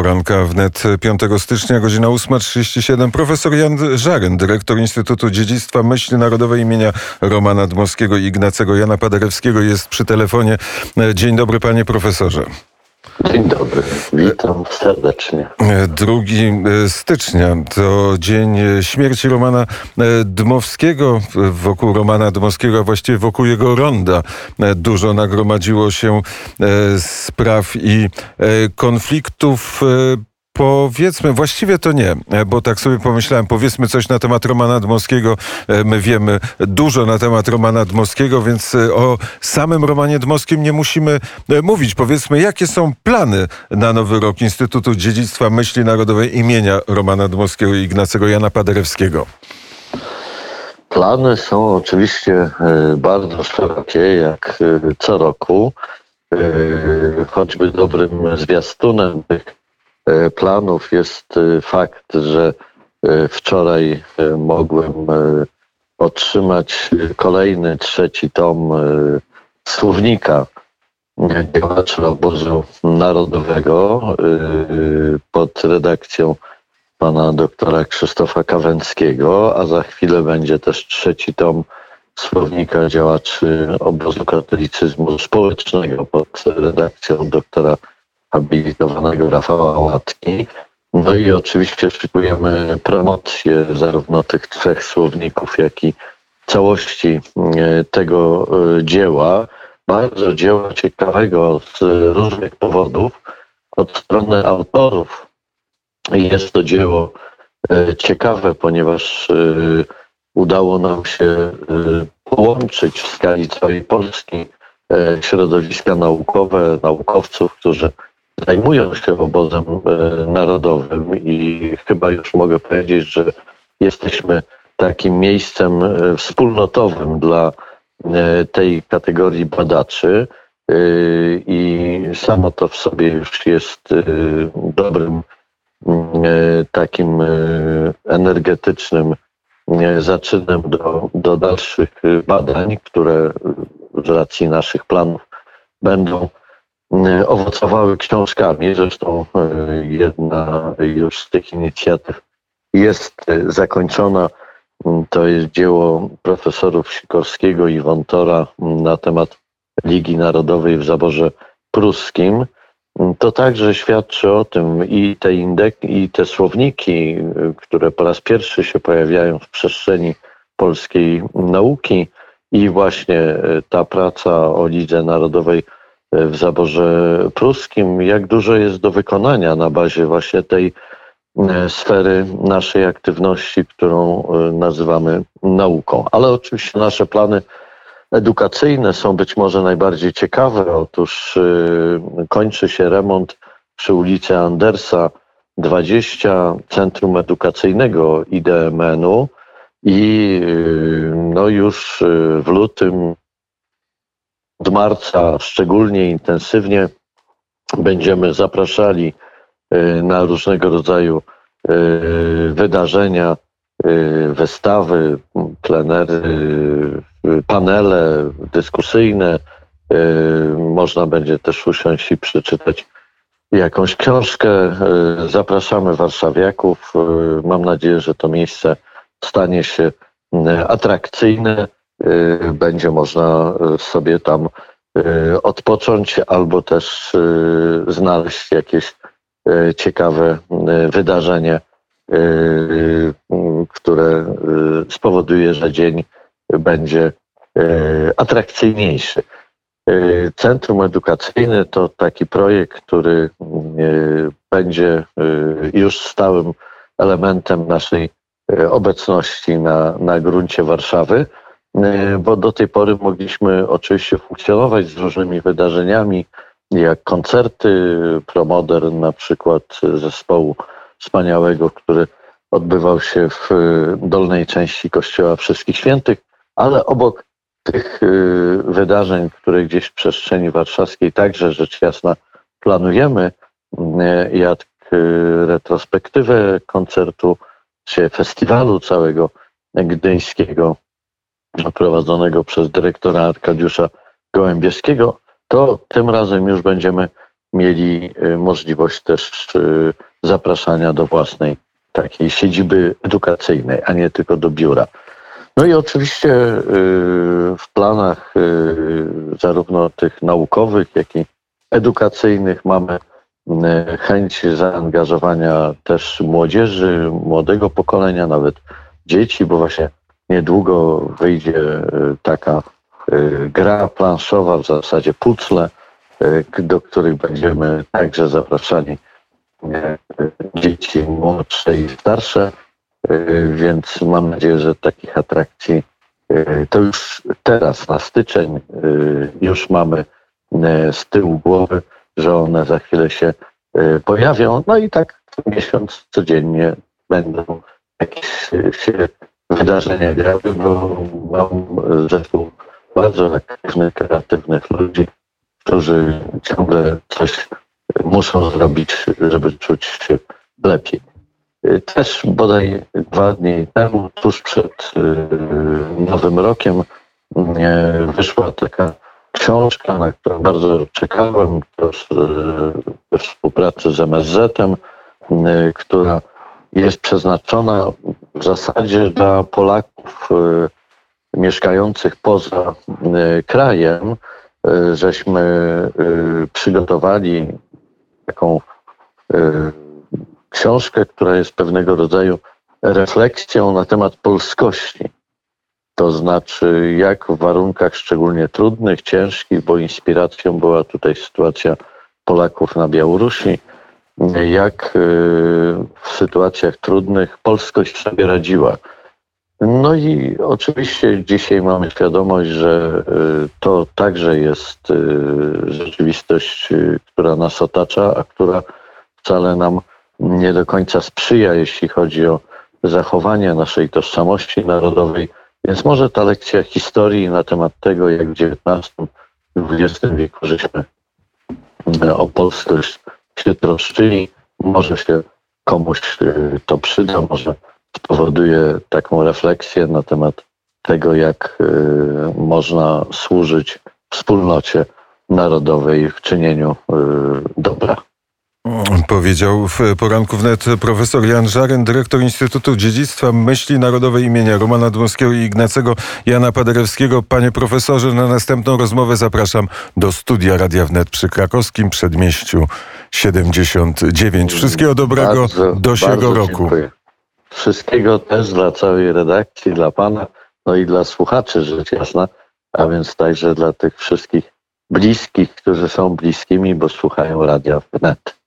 poranka wnet 5 stycznia, godzina 8.37. Profesor Jan Żaren, dyrektor Instytutu Dziedzictwa Myśli Narodowej imienia Romana Dmowskiego i Ignacego Jana Paderewskiego jest przy telefonie. Dzień dobry panie profesorze. Dzień dobry, witam serdecznie. 2 stycznia to dzień śmierci Romana Dmowskiego. Wokół Romana Dmowskiego, a właściwie wokół jego ronda dużo nagromadziło się spraw i konfliktów. Powiedzmy, właściwie to nie, bo tak sobie pomyślałem, powiedzmy coś na temat Romana Dmowskiego. My wiemy dużo na temat Romana Dmowskiego, więc o samym Romanie Dmowskim nie musimy mówić. Powiedzmy, jakie są plany na nowy rok Instytutu Dziedzictwa Myśli Narodowej imienia Romana Dmowskiego i Ignacego Jana Paderewskiego? Plany są oczywiście e, bardzo szerokie, jak e, co roku. E, choćby dobrym zwiastunem tych E, planów jest e, fakt, że e, wczoraj mogłem otrzymać kolejny, trzeci tom słownika działaczy obozu narodowego pod redakcją pana doktora Krzysztofa Kawęckiego, a za chwilę będzie też trzeci tom słownika działaczy obozu katolicyzmu społecznego pod redakcją doktora habilitowanego Rafała Łatki. No i oczywiście szykujemy promocję zarówno tych trzech słowników, jak i całości e, tego e, dzieła. Bardzo dzieła ciekawego z różnych powodów. Od strony autorów jest to dzieło e, ciekawe, ponieważ udało nam się połączyć w skali całej Polski środowiska naukowe, naukowców, którzy zajmują się obozem e, narodowym i chyba już mogę powiedzieć, że jesteśmy takim miejscem e, wspólnotowym dla e, tej kategorii badaczy i samo to w sobie już jest dobrym takim energetycznym zaczynem do, do dalszych badań, które z racji naszych planów będą owocowały książkami. Zresztą e, jedna już z tych inicjatyw jest e, zakończona. Mm, to jest dzieło profesorów Sikorskiego i Wontora mm, na temat Ligi Narodowej w zaborze pruskim. Mm, to także świadczy o tym i te, indek, i te słowniki, które po raz pierwszy się pojawiają w przestrzeni polskiej nauki, i właśnie ta praca o Lidze Narodowej w zaborze pruskim, jak dużo jest do wykonania na bazie właśnie tej e, sfery naszej aktywności, którą e, nazywamy nauką. Ale oczywiście nasze plany edukacyjne są być może najbardziej ciekawe. Otóż e, kończy się remont przy ulicy Andersa 20 Centrum Edukacyjnego IDMN-u i no już w lutym od marca szczególnie intensywnie będziemy zapraszali y, na różnego rodzaju y, wydarzenia, y, wystawy, plenery, panele dyskusyjne. Można będzie też usiąść i przeczytać jakąś książkę. Zapraszamy warszawiaków. Mam nadzieję, że to miejsce stanie się atrakcyjne będzie można y, sobie tam y, odpocząć albo też znaleźć jakieś ciekawe wydarzenie, które spowoduje, że dzień będzie atrakcyjniejszy. Centrum Edukacyjne to taki projekt, który będzie już stałym elementem naszej obecności na, na gruncie Warszawy. E, bo do tej pory mogliśmy oczywiście funkcjonować z różnymi wydarzeniami, jak koncerty, promodern na przykład zespołu wspaniałego, który odbywał się w dolnej części Kościoła Wszystkich Świętych, ale obok tych e, wydarzeń, które gdzieś w przestrzeni warszawskiej także rzecz jasna planujemy, e, jak retrospektywę koncertu, czy festiwalu całego gdyńskiego, prowadzonego przez dyrektora Arkadiusza Gołębieskiego, to tym razem już będziemy mieli y, możliwość też y, zapraszania do własnej takiej siedziby edukacyjnej, a nie tylko do biura. No i oczywiście y, w planach zarówno tych naukowych, jak i edukacyjnych mamy chęć zaangażowania też młodzieży, młodego pokolenia, nawet dzieci, bo właśnie niedługo wyjdzie taka gra planszowa, w zasadzie pucle, E, do których będziemy także zapraszani e, dzieci młodsze i starsze, e, więc mam nadzieję, że takich atrakcji to już teraz na styczeń już mamy z tyłu głowy, że one za chwilę się pojawią. No i tak miesiąc codziennie będą jakieś się wydarzenia działy, bo mam zespół bardzo aktywnych, kreatywnych ludzi, którzy ciągle coś muszą zrobić, żeby czuć się lepiej. Też bodaj dwa dni temu, tuż przed y, Nowym Rokiem, wyszła taka książka, na którą bardzo czekałem, też y, we współpracy z MSZ-em, która jest przeznaczona w zasadzie dla Polaków mieszkających poza krajem, E, żeśmy przygotowali taką książkę, która jest pewnego rodzaju refleksją na temat polskości. To znaczy, jak w warunkach szczególnie trudnych, ciężkich, bo inspiracją była tutaj sytuacja Polaków na Białorusi, jak w sytuacjach trudnych polskość sobie radziła. No i oczywiście dzisiaj mamy świadomość, że y, to także jest y, rzeczywistość, y, która nas otacza, a która wcale nam nie do końca sprzyja, jeśli chodzi o zachowanie naszej tożsamości narodowej. Więc może ta lekcja historii na temat tego, jak w XIX, XX wieku żeśmy o polskość się troszczyli, może się komuś to przyda, może spowoduje taką refleksję na temat tego, jak y, można służyć wspólnocie narodowej w czynieniu y, dobra. Powiedział w poranku wnet profesor Jan Żaren, dyrektor Instytutu Dziedzictwa Myśli Narodowej imienia Romana Dmowskiego i Ignacego Jana Paderewskiego. Panie profesorze, na następną rozmowę zapraszam do studia Radia Wnet przy krakowskim przedmieściu 79. Wszystkiego dobrego bardzo, do siego roku. Dziękuję. Wszystkiego też dla całej redakcji, dla Pana, no i dla słuchaczy rzecz jasna, a więc także dla tych wszystkich bliskich, którzy są bliskimi, bo słuchają radia wnet.